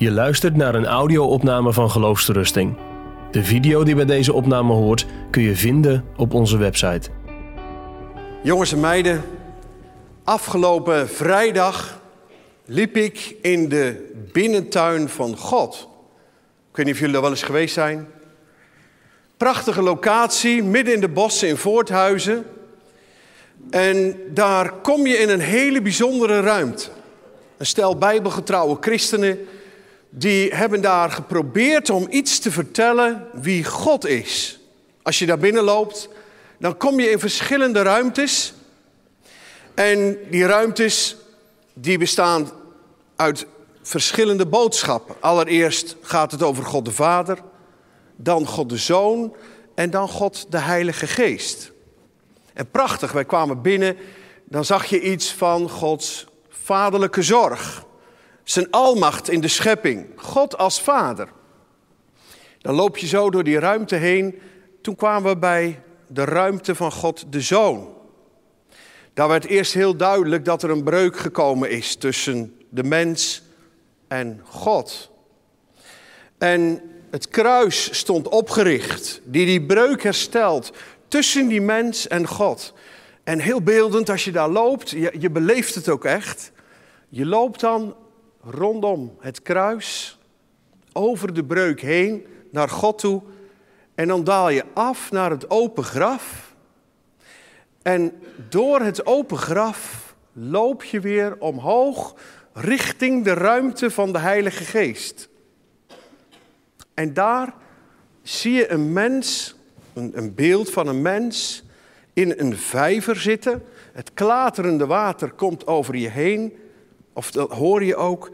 Je luistert naar een audio-opname van Geloofsterusting. De video die bij deze opname hoort kun je vinden op onze website. Jongens en meiden, afgelopen vrijdag liep ik in de binnentuin van God. Ik weet niet of jullie er wel eens geweest zijn. Prachtige locatie, midden in de bossen in Voorthuizen. En daar kom je in een hele bijzondere ruimte. Een stel bijbelgetrouwe christenen die hebben daar geprobeerd om iets te vertellen wie God is. Als je daar binnen loopt, dan kom je in verschillende ruimtes. En die ruimtes die bestaan uit verschillende boodschappen. Allereerst gaat het over God de Vader, dan God de Zoon en dan God de Heilige Geest. En prachtig, wij kwamen binnen, dan zag je iets van Gods vaderlijke zorg. Zijn almacht in de schepping. God als vader. Dan loop je zo door die ruimte heen. Toen kwamen we bij de ruimte van God de Zoon. Daar werd eerst heel duidelijk dat er een breuk gekomen is tussen de mens en God. En het kruis stond opgericht, die die breuk herstelt tussen die mens en God. En heel beeldend, als je daar loopt, je, beleeft het ook echt. Je loopt dan rondom het kruis, over de breuk heen, naar God toe. En dan daal je af naar het open graf. En door het open graf loop je weer omhoog richting de ruimte van de Heilige Geest. En daar zie je een mens, een, beeld van een mens, in een vijver zitten. Het klaterende water komt over je heen. Of dat hoor je ook.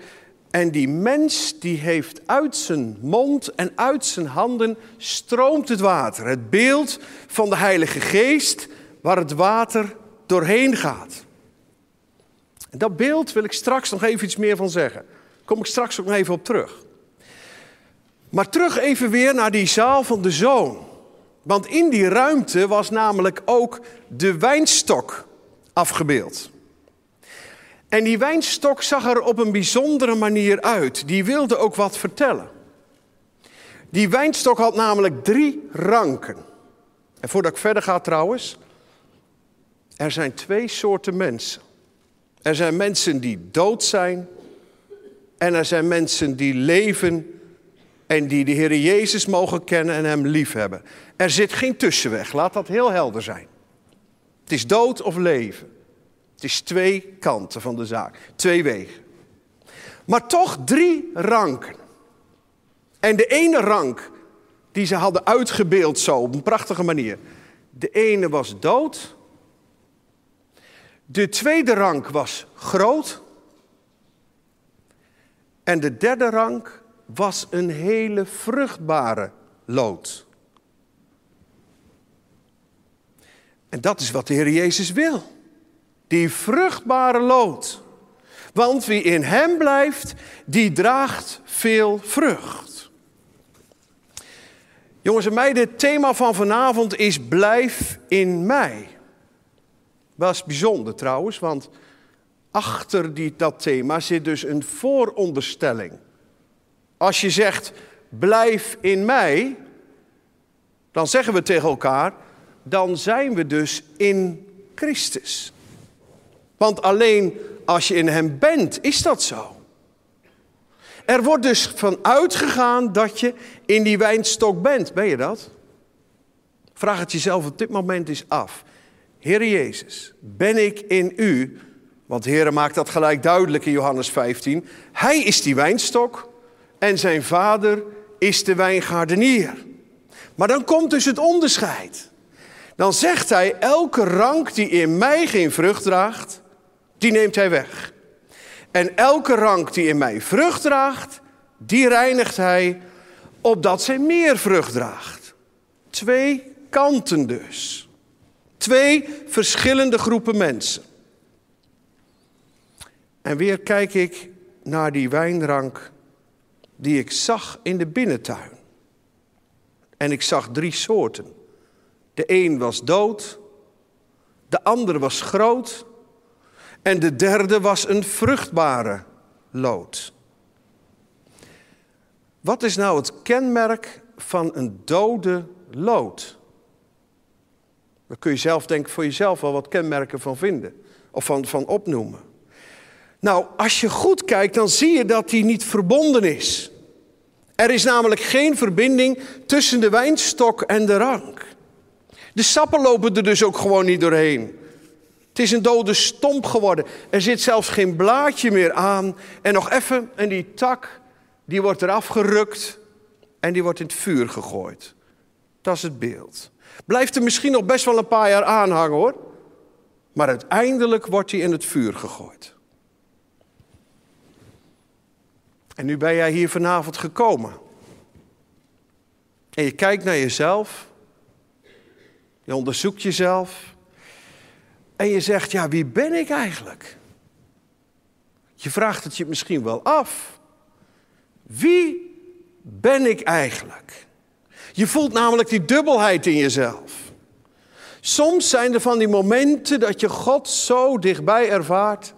En die mens die heeft uit zijn mond en uit zijn handen stroomt het water. Het beeld van de Heilige Geest waar het water doorheen gaat. Dat beeld wil ik straks nog even iets meer van zeggen. Daar kom ik straks ook nog even op terug. Maar terug even weer naar die zaal van de zoon. Want in die ruimte was namelijk ook de wijnstok afgebeeld. En die wijnstok zag er op een bijzondere manier uit. Die wilde ook wat vertellen. Die wijnstok had namelijk drie ranken. En voordat ik verder ga trouwens, er zijn twee soorten mensen. Er zijn mensen die dood zijn en er zijn mensen die leven en die de Heer Jezus mogen kennen en Hem liefhebben. Er zit geen tussenweg, laat dat heel helder zijn. Het is dood of leven. Is twee kanten van de zaak, twee wegen. Maar toch drie ranken. En de ene rank die ze hadden uitgebeeld zo op een prachtige manier. De ene was dood. De tweede rank was groot. En de derde rank was een hele vruchtbare lood. En dat is wat de Heer Jezus wil. Die vruchtbare lood. Want wie in hem blijft, die draagt veel vrucht. Jongens en meiden, het thema van vanavond is blijf in mij. Dat is bijzonder trouwens, want achter dat thema zit dus een vooronderstelling. Als je zegt blijf in mij, dan zeggen we tegen elkaar, dan zijn we dus in Christus. Want alleen als je in Hem bent, is dat zo. Er wordt dus van uitgegaan dat je in die wijnstok bent. Ben je dat? Vraag het jezelf op dit moment eens af. Heer Jezus, ben ik in u? Want de Heer maakt dat gelijk duidelijk in Johannes 15. Hij is die wijnstok en zijn vader is de wijngaardenier. Maar dan komt dus het onderscheid. Dan zegt hij, elke rank die in mij geen vrucht draagt, die neemt hij weg. En elke rank die in mij vrucht draagt, die reinigt hij, opdat zij meer vrucht draagt. Twee kanten dus. Twee verschillende groepen mensen. En weer kijk ik naar die wijnrank die ik zag in de binnentuin. En ik zag drie soorten. De een was dood, de ander was groot en de derde was een vruchtbare lood. Wat is nou het kenmerk van een dode lood? Daar kun je zelf denk ik voor jezelf wel wat kenmerken van vinden. Of van, van opnoemen. Nou, als je goed kijkt, dan zie je dat die niet verbonden is. Er is namelijk geen verbinding tussen de wijnstok en de rank. De sappen lopen er dus ook gewoon niet doorheen. Het is een dode stomp geworden. Er zit zelfs geen blaadje meer aan. En nog even, en die tak, die wordt eraf gerukt en die wordt in het vuur gegooid. Dat is het beeld. Blijft er misschien nog best wel een paar jaar aanhangen hoor. Maar uiteindelijk wordt hij in het vuur gegooid. En nu ben jij hier vanavond gekomen. En je kijkt naar jezelf. Je onderzoekt jezelf. En je zegt, ja, wie ben ik eigenlijk? Je vraagt het je misschien wel af. Wie ben ik eigenlijk? Je voelt namelijk die dubbelheid in jezelf. Soms zijn er van die momenten dat je God zo dichtbij ervaart.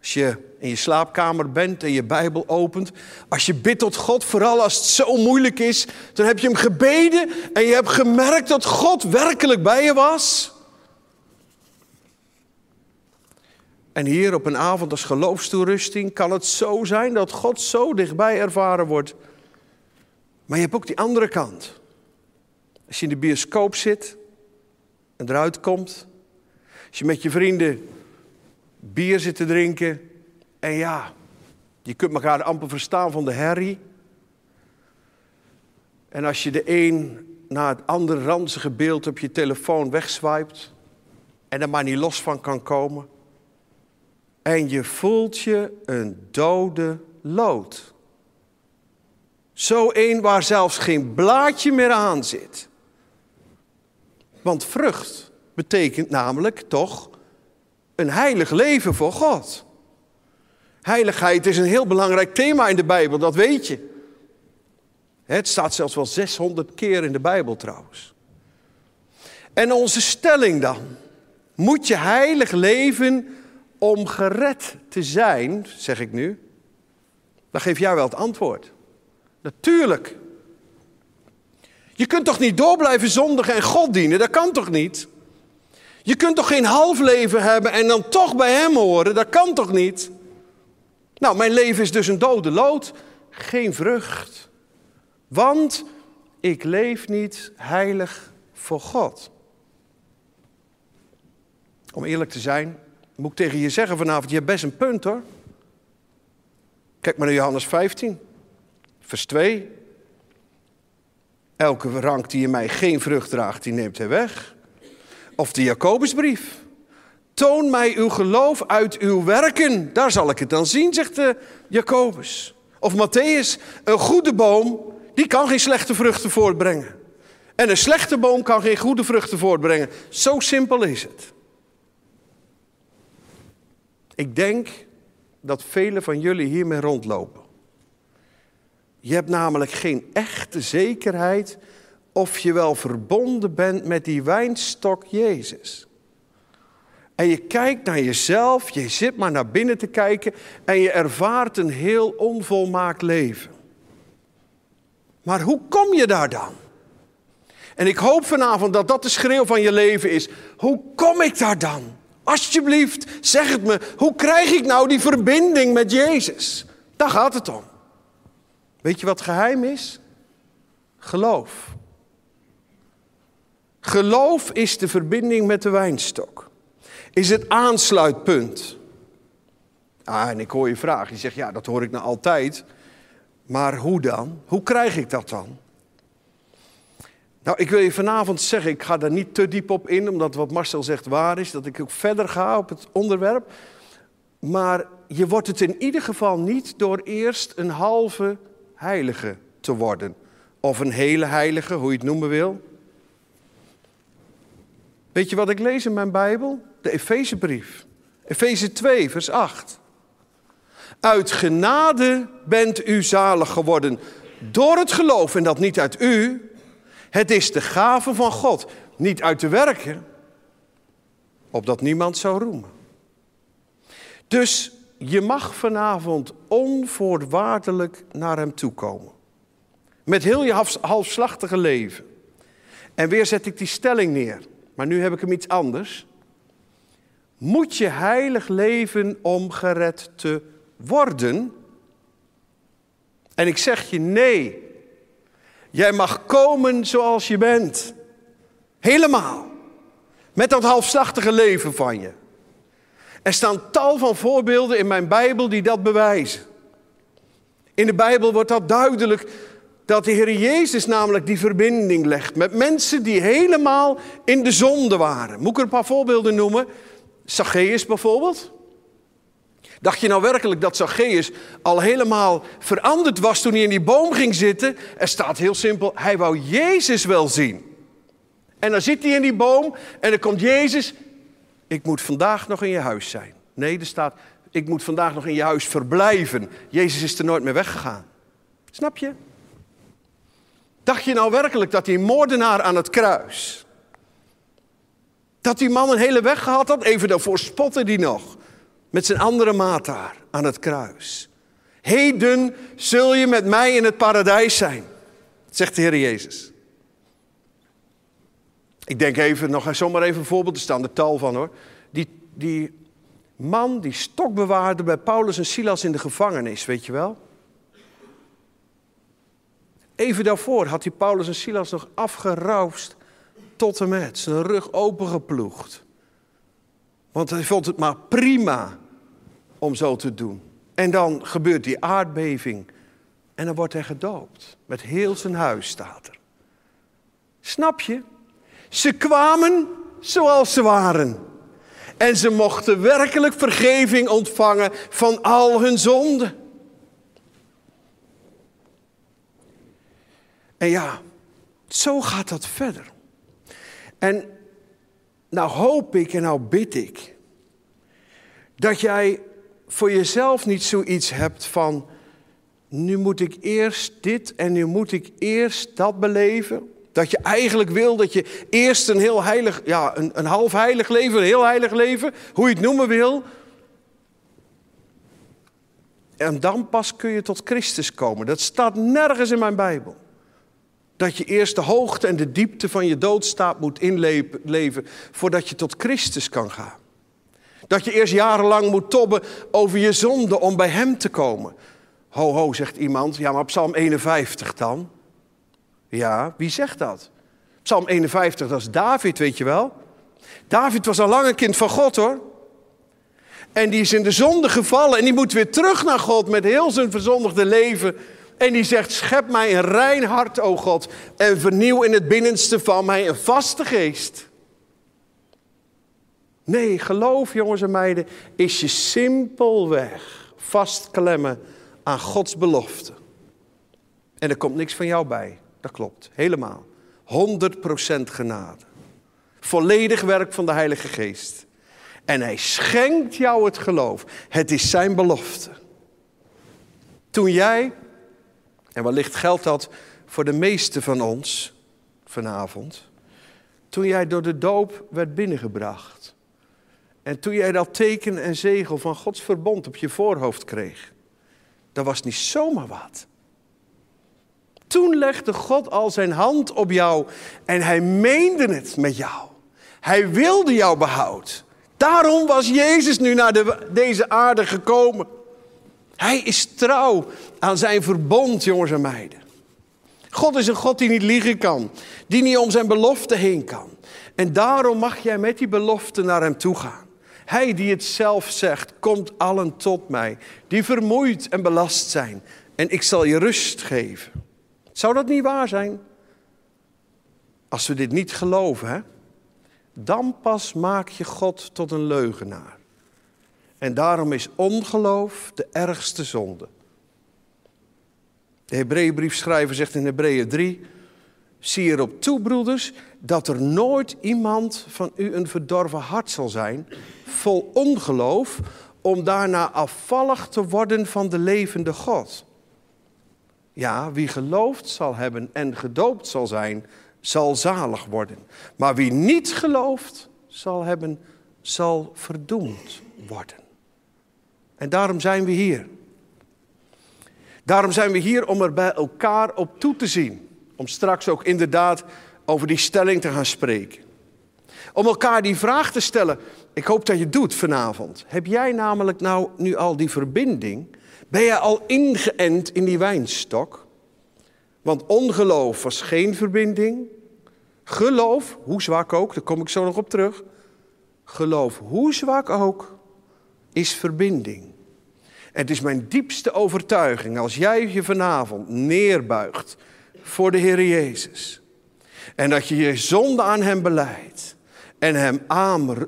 Als je in je slaapkamer bent en je Bijbel opent. Als je bidt tot God, vooral als het zo moeilijk is. Dan heb je hem gebeden en je hebt gemerkt dat God werkelijk bij je was. En hier op een avond als geloofstoerusting kan het zo zijn dat God zo dichtbij ervaren wordt. Maar je hebt ook die andere kant. Als je in de bioscoop zit en eruit komt. Als je met je vrienden bier zit te drinken. En ja, je kunt elkaar amper verstaan van de herrie. En als je de een na het andere ranzige beeld op je telefoon wegswipet. En er maar niet los van kan komen. En je voelt je een dode lood. Zo een waar zelfs geen blaadje meer aan zit. Want vrucht betekent namelijk toch een heilig leven voor God. Heiligheid is een heel belangrijk thema in de Bijbel, dat weet je. Het staat zelfs wel 600 keer in de Bijbel trouwens. En onze stelling dan? Moet je heilig leven om gered te zijn, zeg ik nu? Dan geef jij wel het antwoord. Natuurlijk. Je kunt toch niet door blijven zondigen en God dienen? Dat kan toch niet? Je kunt toch geen half leven hebben en dan toch bij Hem horen? Dat kan toch niet? Nou, mijn leven is dus een dode lood, geen vrucht. Want ik leef niet heilig voor God. Om eerlijk te zijn, moet ik tegen je zeggen vanavond, je hebt best een punt hoor. Kijk maar naar Johannes 15, vers 2. Elke rank die in mij geen vrucht draagt, die neemt hij weg. Of de Jacobusbrief. Toon mij uw geloof uit uw werken. Daar zal ik het dan zien, zegt de Jacobus. Of Matthäus, een goede boom, die kan geen slechte vruchten voortbrengen. En een slechte boom kan geen goede vruchten voortbrengen. Zo simpel is het. Ik denk dat velen van jullie hiermee rondlopen. Je hebt namelijk geen echte zekerheid of je wel verbonden bent met die wijnstok Jezus. En je kijkt naar jezelf, je zit maar naar binnen te kijken en je ervaart een heel onvolmaakt leven. Maar hoe kom je daar dan? En ik hoop vanavond dat dat de schreeuw van je leven is. Hoe kom ik daar dan? Alsjeblieft, zeg het me. Hoe krijg ik nou die verbinding met Jezus? Daar gaat het om. Weet je wat geheim is? Geloof. Geloof is de verbinding met de wijnstok. Is het aansluitpunt. Ah, en ik hoor je vraag. Je zegt, ja, dat hoor ik nou altijd. Maar hoe dan? Hoe krijg ik dat dan? Nou, ik wil je vanavond zeggen, ik ga daar niet te diep op in, omdat wat Marcel zegt waar is, dat ik ook verder ga op het onderwerp. Maar je wordt het in ieder geval niet door eerst een halve heilige te worden. Of een hele heilige, hoe je het noemen wil. Weet je wat ik lees in mijn Bijbel? De Efezebrief. Efeze 2, vers 8. Uit genade bent u zalig geworden door het geloof en dat niet uit u. Het is de gave van God, niet uit te werken, opdat niemand zou roemen. Dus je mag vanavond onvoorwaardelijk naar Hem toe komen. Met heel je halfslachtige leven. En weer zet ik die stelling neer. Maar nu heb ik hem iets anders. Moet je heilig leven om gered te worden? En ik zeg je nee. Jij mag komen zoals je bent. Helemaal. Met dat halfslachtige leven van je. Er staan tal van voorbeelden in mijn Bijbel die dat bewijzen. In de Bijbel wordt dat duidelijk dat de Heer Jezus namelijk die verbinding legt met mensen die helemaal in de zonde waren. Moet ik er een paar voorbeelden noemen? Zacchaeus bijvoorbeeld. Dacht je nou werkelijk dat Zacchaeus al helemaal veranderd was toen hij in die boom ging zitten? Er staat heel simpel, hij wou Jezus wel zien. En dan zit hij in die boom en dan komt Jezus. Ik moet vandaag nog in je huis zijn. Nee, er staat, ik moet vandaag nog in je huis verblijven. Jezus is er nooit meer weggegaan. Snap je? Dacht je nou werkelijk dat die moordenaar aan het kruis, dat die man een hele weg gehad had? Even daarvoor spotte die nog met zijn andere maat daar aan het kruis. Heden zul je met mij in het paradijs zijn, zegt de Heer Jezus. Ik denk even, nog zomaar even een voorbeeld, er staan er tal van hoor. Die, die man die stokbewaarde bij Paulus en Silas in de gevangenis, weet je wel? Even daarvoor had hij Paulus en Silas nog afgeroust tot en met, zijn rug opengeploegd. Want hij vond het maar prima om zo te doen. En dan gebeurt die aardbeving en dan wordt hij gedoopt. Met heel zijn huis staat er. Snap je? Ze kwamen zoals ze waren. En ze mochten werkelijk vergeving ontvangen van al hun zonden. En ja, zo gaat dat verder. En nou hoop ik en nou bid ik dat jij voor jezelf niet zoiets hebt van, nu moet ik eerst dit en nu moet ik eerst dat beleven. Dat je eigenlijk wil dat je eerst een heel heilig, ja, een, een half heilig leven, een heel heilig leven, hoe je het noemen wil. En dan pas kun je tot Christus komen. Dat staat nergens in mijn Bijbel. Dat je eerst de hoogte en de diepte van je doodstaat moet inleven voordat je tot Christus kan gaan. Dat je eerst jarenlang moet tobben over je zonde om bij Hem te komen. Ho, ho, zegt iemand. Ja, maar Psalm 51 dan? Ja, wie zegt dat? Psalm 51, dat is David, weet je wel. David was al lang een kind van God hoor. En die is in de zonde gevallen en die moet weer terug naar God met heel zijn verzondigde leven. En die zegt, schep mij een rein hart, o God, en vernieuw in het binnenste van mij een vaste geest. Nee, geloof, jongens en meiden, is je simpelweg vastklemmen aan Gods belofte. En er komt niks van jou bij. Dat klopt, helemaal. 100% genade. Volledig werk van de Heilige Geest. En hij schenkt jou het geloof. Het is zijn belofte. Toen jij, en wellicht geldt dat voor de meeste van ons vanavond, toen jij door de doop werd binnengebracht. En toen jij dat teken en zegel van Gods verbond op je voorhoofd kreeg. Dat was niet zomaar wat. Toen legde God al zijn hand op jou en hij meende het met jou. Hij wilde jou behoud. Daarom was Jezus nu naar de, deze aarde gekomen. Hij is trouw aan zijn verbond, jongens en meiden. God is een God die niet liegen kan, die niet om zijn belofte heen kan. En daarom mag jij met die belofte naar hem toe gaan. Hij die het zelf zegt, komt allen tot mij, die vermoeid en belast zijn, en ik zal je rust geven. Zou dat niet waar zijn? Als we dit niet geloven, hè? dan pas maak je God tot een leugenaar. En daarom is ongeloof de ergste zonde. De Hebreeënbriefschrijver zegt in Hebreeën 3: Zie erop toe, broeders, dat er nooit iemand van u een verdorven hart zal zijn, vol ongeloof, om daarna afvallig te worden van de levende God. Ja, wie geloofd zal hebben en gedoopt zal zijn, zal zalig worden. Maar wie niet geloofd zal hebben, zal verdoemd worden. En daarom zijn we hier. Daarom zijn we hier om er bij elkaar op toe te zien. Om straks ook inderdaad over die stelling te gaan spreken. Om elkaar die vraag te stellen. Ik hoop dat je het doet vanavond. Heb jij namelijk nou nu al die verbinding? Ben je al ingeënt in die wijnstok? Want ongeloof was geen verbinding. Geloof, hoe zwak ook, daar kom ik zo nog op terug. Geloof, hoe zwak ook, is verbinding. Het is mijn diepste overtuiging als jij je vanavond neerbuigt voor de Heer Jezus. En dat je je zonde aan Hem beleidt. En Hem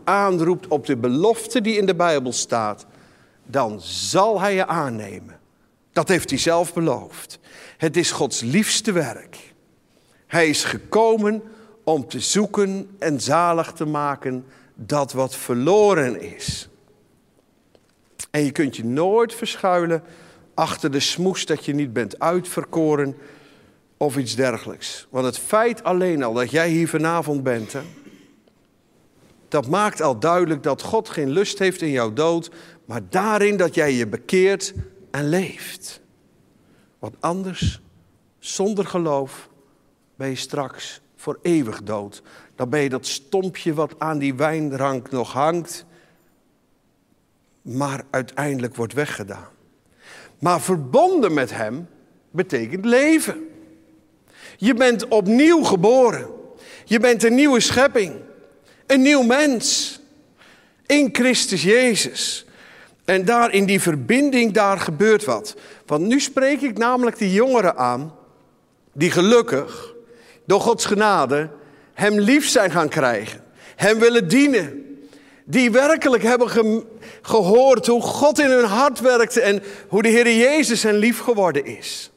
aanroept op de belofte die in de Bijbel staat. Dan zal Hij je aannemen. Dat heeft Hij zelf beloofd. Het is Gods liefste werk. Hij is gekomen om te zoeken en zalig te maken dat wat verloren is. En je kunt je nooit verschuilen achter de smoes dat je niet bent uitverkoren of iets dergelijks. Want het feit alleen al dat jij hier vanavond bent, hè, dat maakt al duidelijk dat God geen lust heeft in jouw dood, maar daarin dat jij je bekeert en leeft. Want anders, zonder geloof, ben je straks voor eeuwig dood. Dan ben je dat stompje wat aan die wijnrank nog hangt, maar uiteindelijk wordt weggedaan. Maar verbonden met Hem betekent leven. Je bent opnieuw geboren. Je bent een nieuwe schepping. Een nieuw mens. In Christus Jezus. En daar in die verbinding, daar gebeurt wat. Want nu spreek ik namelijk die jongeren aan, die gelukkig, door Gods genade, Hem lief zijn gaan krijgen. Hem willen dienen. Die werkelijk hebben gehoord hoe God in hun hart werkte en hoe de Heer Jezus hen lief geworden is.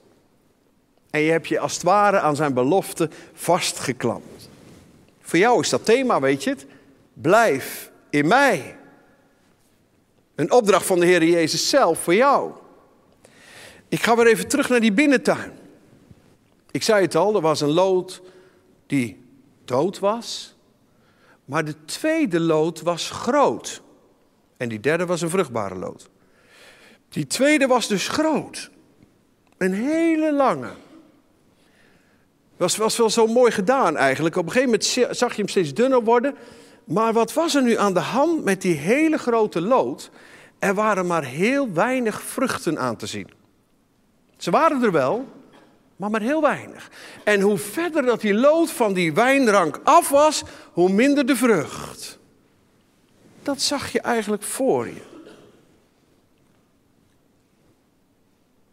En je hebt je als het ware aan zijn belofte vastgeklampt. Voor jou is dat thema, weet je het? Blijf in mij. Een opdracht van de Heer Jezus zelf voor jou. Ik ga weer even terug naar die binnentuin. Ik zei het al, er was een lood die dood was. Maar de tweede lood was groot. En die derde was een vruchtbare lood. Die tweede was dus groot. Een hele lange. Was, was wel zo mooi gedaan eigenlijk. Op een gegeven moment zag je hem steeds dunner worden. Maar wat was er nu aan de hand met die hele grote lood? Er waren maar heel weinig vruchten aan te zien. Ze waren er wel, maar maar heel weinig. En hoe verder dat die lood van die wijnrank af was, hoe minder de vrucht. Dat zag je eigenlijk voor je.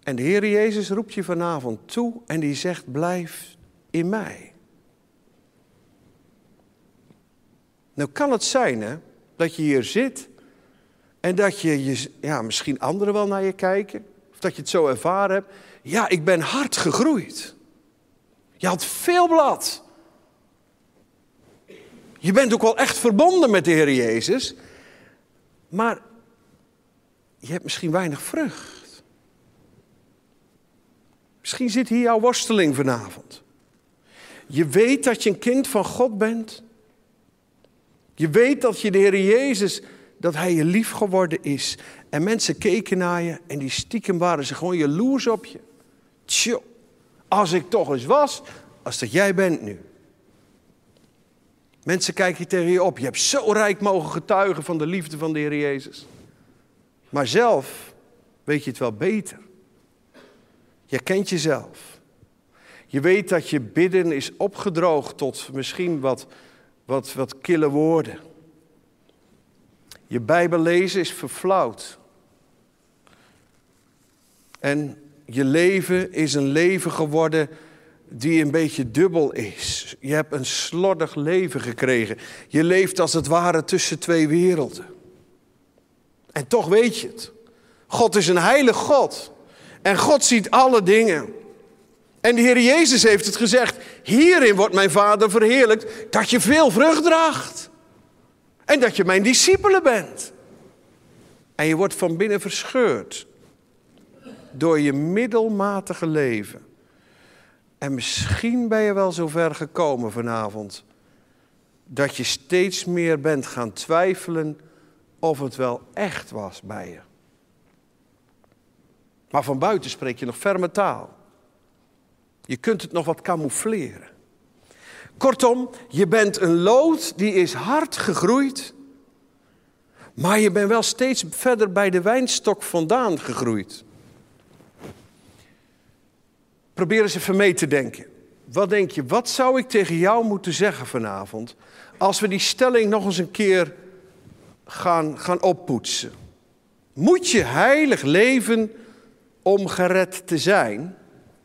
En de Heer Jezus roept je vanavond toe en die zegt: blijf in mij. Nou kan het zijn hè, dat je hier zit en dat je, je ja, misschien anderen wel naar je kijken, of dat je het zo ervaren hebt. Ja, ik ben hard gegroeid. Je had veel blad. Je bent ook wel echt verbonden met de Heer Jezus. Maar je hebt misschien weinig vrucht. Misschien zit hier jouw worsteling vanavond. Je weet dat je een kind van God bent. Je weet dat je de Heer Jezus, dat Hij je lief geworden is. En mensen keken naar je en die stiekem waren ze gewoon jaloers op je. Tjo, als ik toch eens was, als dat jij bent nu. Mensen kijken tegen je op. Je hebt zo rijk mogen getuigen van de liefde van de Heer Jezus. Maar zelf weet je het wel beter. Je kent jezelf. Je weet dat je bidden is opgedroogd tot misschien wat, wat, wat kille woorden. Je Bijbel lezen is verflauwd. En je leven is een leven geworden die een beetje dubbel is. Je hebt een slordig leven gekregen. Je leeft als het ware tussen twee werelden. En toch weet je het. God is een heilig God. En God ziet alle dingen. En de Heer Jezus heeft het gezegd. Hierin wordt mijn Vader verheerlijkt dat je veel vrucht draagt. En dat je mijn discipelen bent. En je wordt van binnen verscheurd door je middelmatige leven. En misschien ben je wel zo ver gekomen vanavond dat je steeds meer bent gaan twijfelen of het wel echt was bij je. Maar van buiten spreek je nog ferme taal. Je kunt het nog wat camoufleren. Kortom, je bent een lood die is hard gegroeid, maar je bent wel steeds verder bij de wijnstok vandaan gegroeid. Probeer eens even mee te denken. Wat denk je, wat zou ik tegen jou moeten zeggen vanavond als we die stelling nog eens een keer gaan, gaan oppoetsen? Moet je heilig leven om gered te zijn?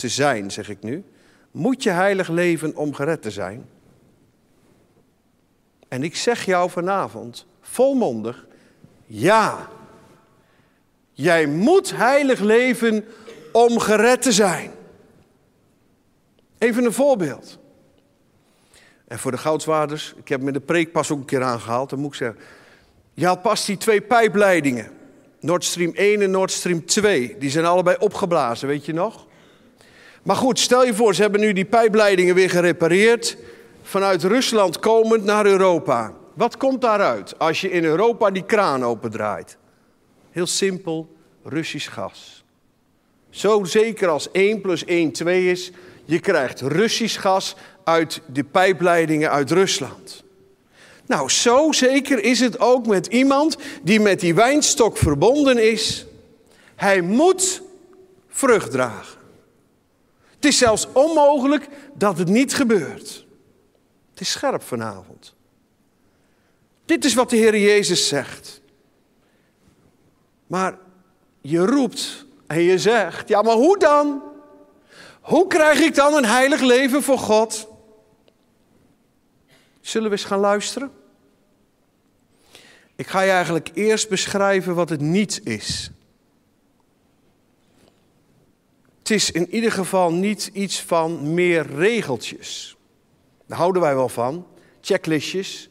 Te zijn, zeg ik nu. Moet je heilig leven om gered te zijn? En ik zeg jou vanavond, volmondig, ja. Jij moet heilig leven om gered te zijn. Even een voorbeeld. En voor de goudswaarders, ik heb me de preek pas ook een keer aangehaald, dan moet ik zeggen. Je had pas die twee pijpleidingen. Nord Stream 1 en Nord Stream 2. Die zijn allebei opgeblazen, weet je nog? Maar goed, stel je voor, ze hebben nu die pijpleidingen weer gerepareerd. Vanuit Rusland komend naar Europa. Wat komt daaruit als je in Europa die kraan opendraait? Heel simpel, Russisch gas. Zo zeker als 1 plus 1 2 is, je krijgt Russisch gas uit de pijpleidingen uit Rusland. Nou, zo zeker is het ook met iemand die met die wijnstok verbonden is. Hij moet vrucht dragen. Het is zelfs onmogelijk dat het niet gebeurt. Het is scherp vanavond. Dit is wat de Heer Jezus zegt. Maar je roept en je zegt, ja maar hoe dan? Hoe krijg ik dan een heilig leven voor God? Zullen we eens gaan luisteren? Ik ga je eigenlijk eerst beschrijven wat het niet is. Het is in ieder geval niet iets van meer regeltjes. Daar houden wij wel van. Checklistjes.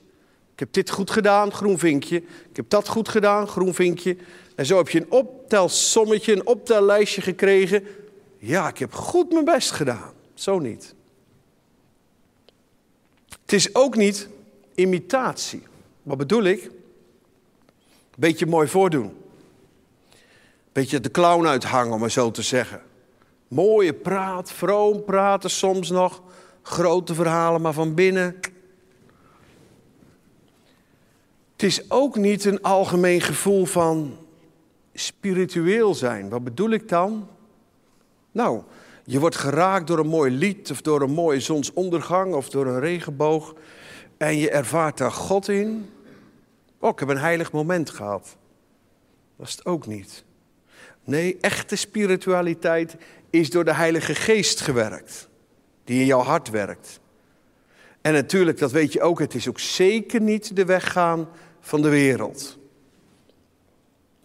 Ik heb dit goed gedaan, groen vinkje. Ik heb dat goed gedaan, groen vinkje. En zo heb je een optelsommetje, een optellijstje gekregen. Ja, ik heb goed mijn best gedaan. Zo niet. Het is ook niet imitatie. Wat bedoel ik? Beetje mooi voordoen. Beetje de clown uithangen, om maar zo te zeggen. Mooie praat, vroom praten soms nog. Grote verhalen, maar van binnen. Het is ook niet een algemeen gevoel van spiritueel zijn. Wat bedoel ik dan? Nou, je wordt geraakt door een mooi lied of door een mooie zonsondergang of door een regenboog. En je ervaart daar God in. Oh, ik heb een heilig moment gehad. Dat is het ook niet. Nee, echte spiritualiteit is door de Heilige Geest gewerkt. Die in jouw hart werkt. En natuurlijk, dat weet je ook, het is ook zeker niet de weg gaan van de wereld.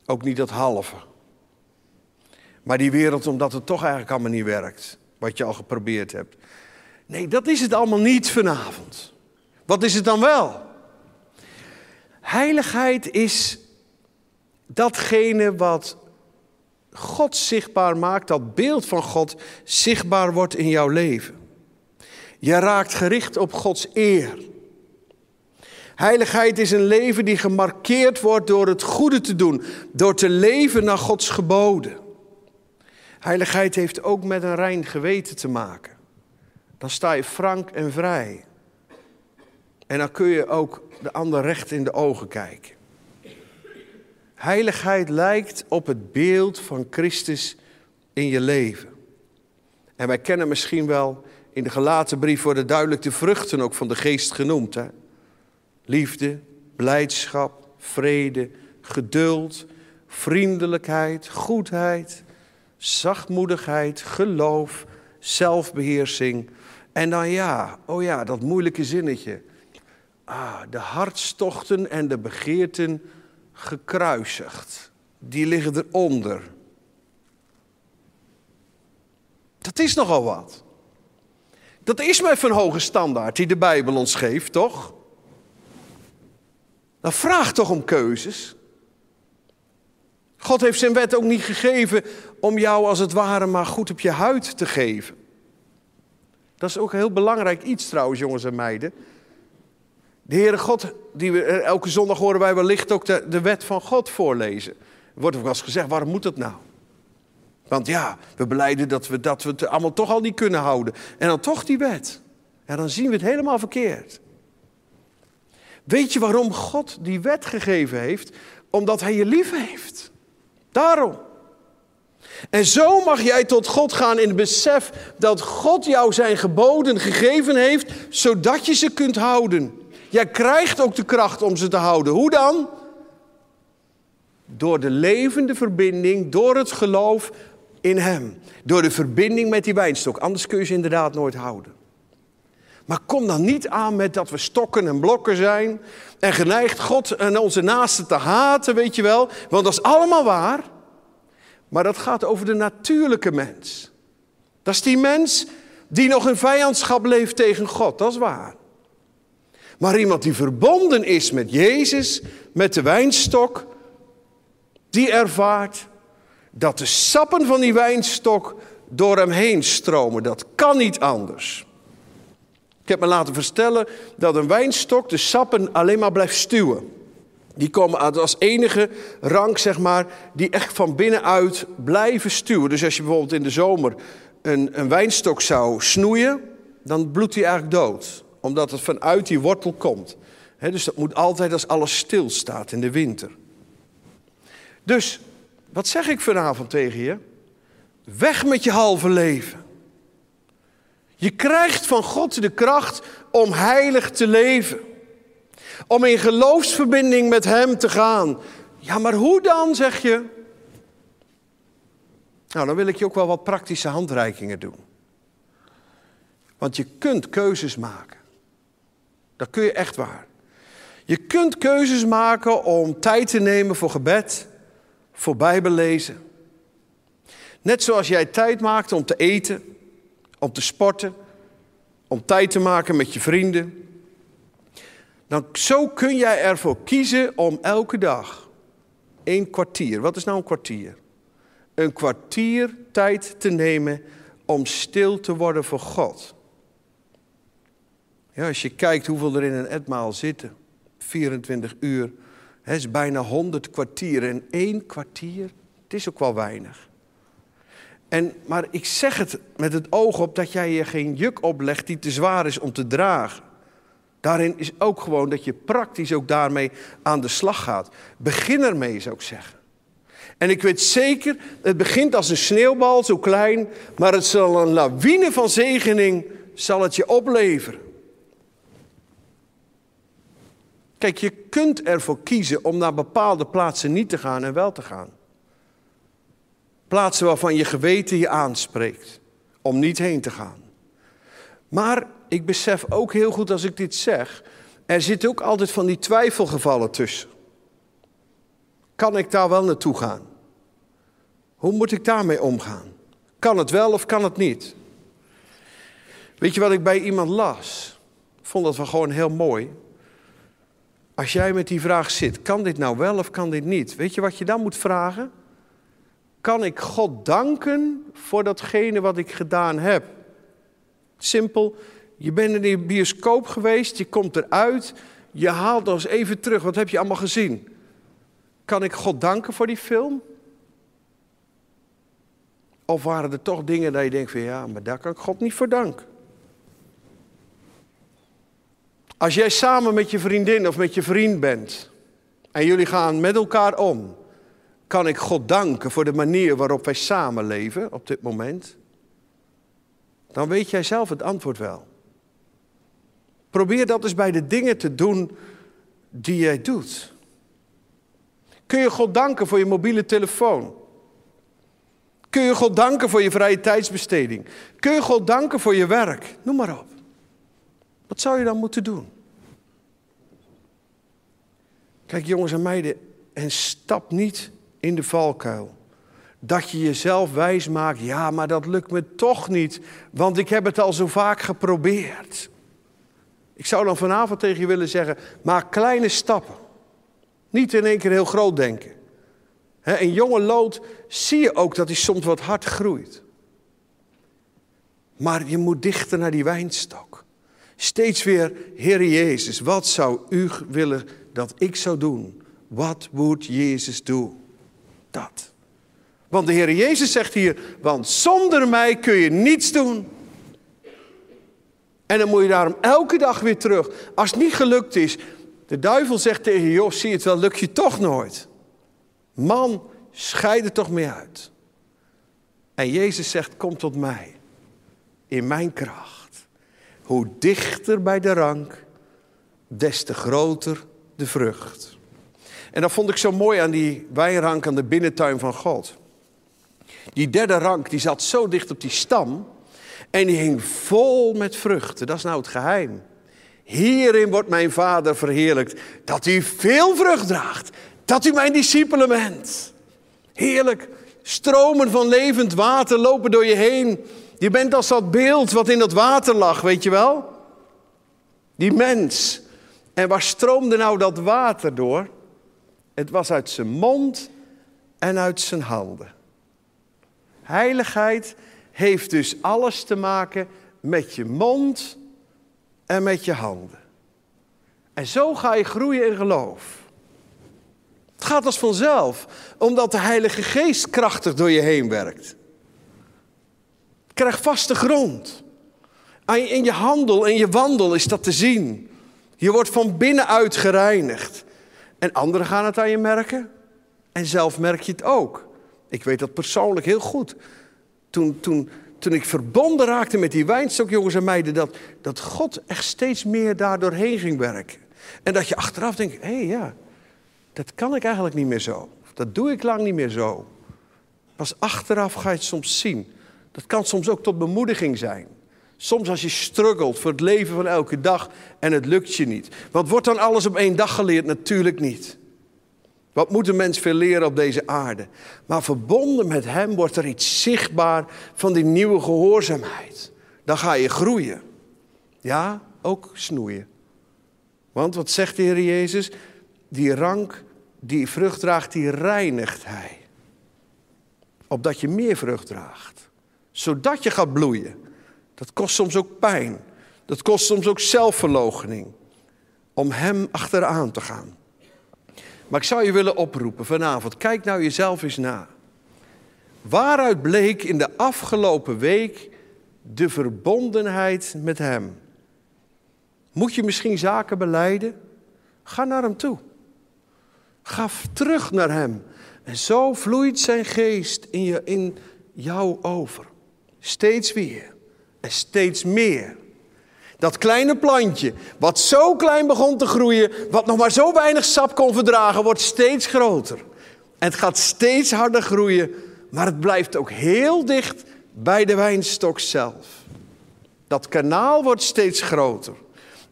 Ook niet dat halve. Maar die wereld omdat het toch eigenlijk allemaal niet werkt. Wat je al geprobeerd hebt. Nee, dat is het allemaal niet vanavond. Wat is het dan wel? Heiligheid is datgene wat God zichtbaar maakt, dat beeld van God zichtbaar wordt in jouw leven. Je raakt gericht op Gods eer. Heiligheid is een leven die gemarkeerd wordt door het goede te doen, door te leven naar Gods geboden. Heiligheid heeft ook met een rein geweten te maken. Dan sta je frank en vrij. En dan kun je ook de ander recht in de ogen kijken. Heiligheid lijkt op het beeld van Christus in je leven. En wij kennen misschien wel, in de gelaten brief worden duidelijk de vruchten ook van de geest genoemd. Hè? Liefde, blijdschap, vrede, geduld, vriendelijkheid, goedheid, zachtmoedigheid, geloof, zelfbeheersing. En dan ja, oh ja, dat moeilijke zinnetje. Ah, de hartstochten en de begeerten gekruisigd. Die liggen eronder. Dat is nogal wat. Dat is maar even een hoge standaard die de Bijbel ons geeft, toch? Dan vraag toch om keuzes. God heeft zijn wet ook niet gegeven om jou als het ware maar goed op je huid te geven. Dat is ook een heel belangrijk iets trouwens, jongens en meiden. De Heere God, die we, elke zondag horen wij wellicht ook de, de wet van God voorlezen. Er wordt ook wel eens gezegd, waarom moet dat nou? Want ja, we beleiden dat we, dat we het allemaal toch al niet kunnen houden. En dan toch die wet. En dan zien we het helemaal verkeerd. Weet je waarom God die wet gegeven heeft? Omdat Hij je lief heeft. Daarom. En zo mag jij tot God gaan in het besef dat God jou zijn geboden gegeven heeft, zodat je ze kunt houden. Jij krijgt ook de kracht om ze te houden. Hoe dan? Door de levende verbinding, door het geloof in Hem. Door de verbinding met die wijnstok. Anders kun je ze inderdaad nooit houden. Maar kom dan niet aan met dat we stokken en blokken zijn. En geneigd God en onze naasten te haten, weet je wel. Want dat is allemaal waar. Maar dat gaat over de natuurlijke mens. Dat is die mens die nog in vijandschap leeft tegen God, dat is waar. Maar iemand die verbonden is met Jezus, met de wijnstok, die ervaart dat de sappen van die wijnstok door hem heen stromen. Dat kan niet anders. Ik heb me laten vertellen dat een wijnstok de sappen alleen maar blijft stuwen. Die komen als enige rank, zeg maar, die echt van binnenuit blijven stuwen. Dus als je bijvoorbeeld in de zomer een, een wijnstok zou snoeien, dan bloedt die eigenlijk dood. Omdat het vanuit die wortel komt. dus dat moet altijd als alles stilstaat in de winter. Dus, wat zeg ik vanavond tegen je? Weg met je halve leven. Je krijgt van God de kracht om heilig te leven. Om in geloofsverbinding met Hem te gaan. Ja, maar hoe dan, zeg je? Nou, dan wil ik je ook wel wat praktische handreikingen doen. Want je kunt keuzes maken. Dat kun je echt waar. Je kunt keuzes maken om tijd te nemen voor gebed, voor Bijbellezen. Net zoals jij tijd maakt om te eten, om te sporten, om tijd te maken met je vrienden. Dan zo kun jij ervoor kiezen om elke dag een kwartier. Wat is nou een kwartier? Een kwartier tijd te nemen om stil te worden voor God. Ja, als je kijkt hoeveel er in een etmaal zitten, 24 uur, het is bijna 100 kwartieren. En één kwartier, het is ook wel weinig. En, maar ik zeg het met het oog op dat jij je geen juk oplegt die te zwaar is om te dragen. Daarin is ook gewoon dat je praktisch ook daarmee aan de slag gaat. Begin ermee, zou ik zeggen. En ik weet zeker, het begint als een sneeuwbal, zo klein, maar het zal een lawine van zegening zal het je opleveren. Kijk, je kunt ervoor kiezen om naar bepaalde plaatsen niet te gaan en wel te gaan. Plaatsen waarvan je geweten je aanspreekt om niet heen te gaan. Maar ik besef ook heel goed als ik dit zeg, er zitten ook altijd van die twijfelgevallen tussen. Kan ik daar wel naartoe gaan? Hoe moet ik daarmee omgaan? Kan het wel of kan het niet? Weet je wat ik bij iemand las? Ik vond dat wel gewoon heel mooi. Als jij met die vraag zit, kan dit nou wel of kan dit niet? Weet je wat je dan moet vragen? Kan ik God danken voor datgene wat ik gedaan heb? Simpel, je bent in de bioscoop geweest, je komt eruit, je haalt eens even terug. Wat heb je allemaal gezien? Kan ik God danken voor die film? Of waren er toch dingen dat je denkt van ja, maar daar kan ik God niet voor danken? Als jij samen met je vriendin of met je vriend bent en jullie gaan met elkaar om, kan ik God danken voor de manier waarop wij samenleven op dit moment? Dan weet jij zelf het antwoord wel. Probeer dat eens bij de dingen te doen die jij doet. Kun je God danken voor je mobiele telefoon? Kun je God danken voor je vrije tijdsbesteding? Kun je God danken voor je werk? Noem maar op. Wat zou je dan moeten doen? Kijk jongens en meiden, en stap niet in de valkuil. Dat je jezelf wijs maakt, ja, maar dat lukt me toch niet, want ik heb het al zo vaak geprobeerd. Ik zou dan vanavond tegen je willen zeggen, maak kleine stappen. Niet in één keer heel groot denken. Een jonge lood zie je ook dat hij soms wat hard groeit. Maar je moet dichter naar die wijnstok. Steeds weer, Heer Jezus, wat zou u willen dat ik zou doen? Wat moet Jezus doen? Dat. Want de Heer Jezus zegt hier, want zonder mij kun je niets doen. En dan moet je daarom elke dag weer terug. Als het niet gelukt is, de duivel zegt tegen Job, zie het wel, lukt je toch nooit. Man, scheid er toch mee uit. En Jezus zegt, kom tot mij, in mijn kracht. Hoe dichter bij de rank, des te groter de vrucht. En dat vond ik zo mooi aan die wijnrank aan de binnentuin van God. Die derde rank die zat zo dicht op die stam en die hing vol met vruchten. Dat is nou het geheim. Hierin wordt mijn vader verheerlijkt, dat u veel vrucht draagt, dat u mijn discipelen bent. Heerlijk, stromen van levend water lopen door je heen. Je bent als dat beeld wat in dat water lag, weet je wel? Die mens. En waar stroomde nou dat water door? Het was uit zijn mond en uit zijn handen. Heiligheid heeft dus alles te maken met je mond en met je handen. En zo ga je groeien in geloof. Het gaat als vanzelf, omdat de Heilige Geest krachtig door je heen werkt. Krijg vaste grond. In je handel en je wandel is dat te zien. Je wordt van binnenuit gereinigd. En anderen gaan het aan je merken. En zelf merk je het ook. Ik weet dat persoonlijk heel goed. Toen, toen, toen ik verbonden raakte met die wijnstok, jongens en meiden, dat, dat God echt steeds meer daardoorheen ging werken. En dat je achteraf denkt, hé hey, ja, dat kan ik eigenlijk niet meer zo. Dat doe ik lang niet meer zo. Pas achteraf ga je het soms zien. Dat kan soms ook tot bemoediging zijn. Soms als je struggelt voor het leven van elke dag en het lukt je niet. Wat wordt dan alles op één dag geleerd? Natuurlijk niet. Wat moet een mens veel leren op deze aarde? Maar verbonden met Hem wordt er iets zichtbaar van die nieuwe gehoorzaamheid. Dan ga je groeien. Ja, ook snoeien. Want wat zegt de Heer Jezus? Die rank, die vrucht draagt, die reinigt Hij. Opdat je meer vrucht draagt. Zodat je gaat bloeien. Dat kost soms ook pijn. Dat kost soms ook zelfverloochening. Om Hem achteraan te gaan. Maar ik zou je willen oproepen vanavond. Kijk nou jezelf eens na. Waaruit bleek in de afgelopen week de verbondenheid met Hem? Moet je misschien zaken beleiden? Ga naar Hem toe. Ga terug naar Hem. En zo vloeit Zijn geest in, je, in jou over. Steeds weer. En steeds meer. Dat kleine plantje, wat zo klein begon te groeien, wat nog maar zo weinig sap kon verdragen, wordt steeds groter. Het gaat steeds harder groeien, maar het blijft ook heel dicht bij de wijnstok zelf. Dat kanaal wordt steeds groter.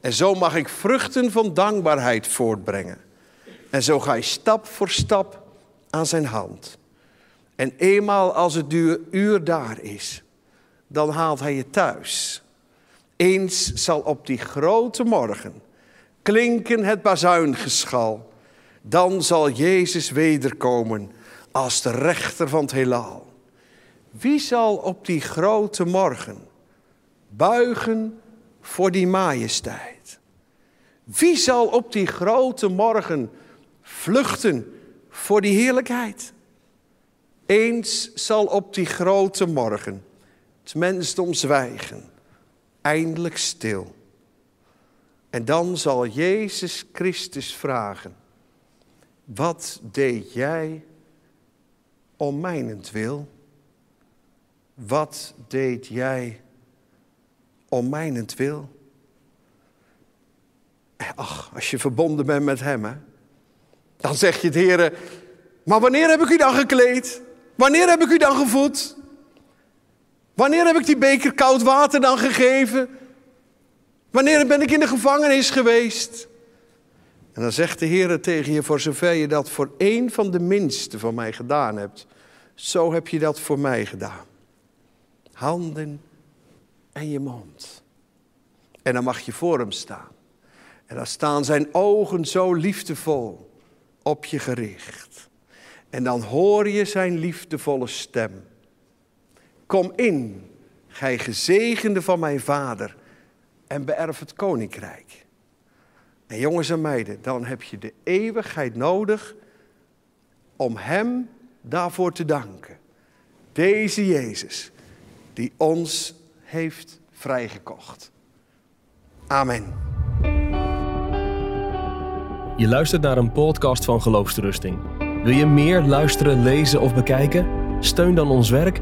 En zo mag ik vruchten van dankbaarheid voortbrengen. En zo ga je stap voor stap aan zijn hand. En eenmaal als het uur daar is, dan haalt hij je thuis. Eens zal op die grote morgen klinken het bazuingeschal. Dan zal Jezus wederkomen als de rechter van het heelal. Wie zal op die grote morgen buigen voor die majesteit? Wie zal op die grote morgen vluchten voor die heerlijkheid? Eens zal op die grote morgen het mensdom zwijgen eindelijk stil. En dan zal Jezus Christus vragen: Wat deed jij om mijnentwil? Wat deed jij om mijnentwil? Ach, als je verbonden bent met Hem, dan zeg je het, Heer, maar wanneer heb ik u dan gekleed? Wanneer heb ik u dan gevoed? Wanneer heb ik die beker koud water dan gegeven? Wanneer ben ik in de gevangenis geweest? En dan zegt de Heer tegen je, voor zover je dat voor één van de minste van mij gedaan hebt, zo heb je dat voor mij gedaan. Handen en je mond. En dan mag je voor hem staan. En dan staan zijn ogen zo liefdevol op je gericht. En dan hoor je zijn liefdevolle stem. Kom in, gij gezegende van mijn vader, en beërf het koninkrijk. En jongens en meiden, dan heb je de eeuwigheid nodig om Hem daarvoor te danken. Deze Jezus die ons heeft vrijgekocht. Amen. Je luistert naar een podcast van Geloofsterusting. Wil je meer luisteren, lezen of bekijken? Steun dan ons werk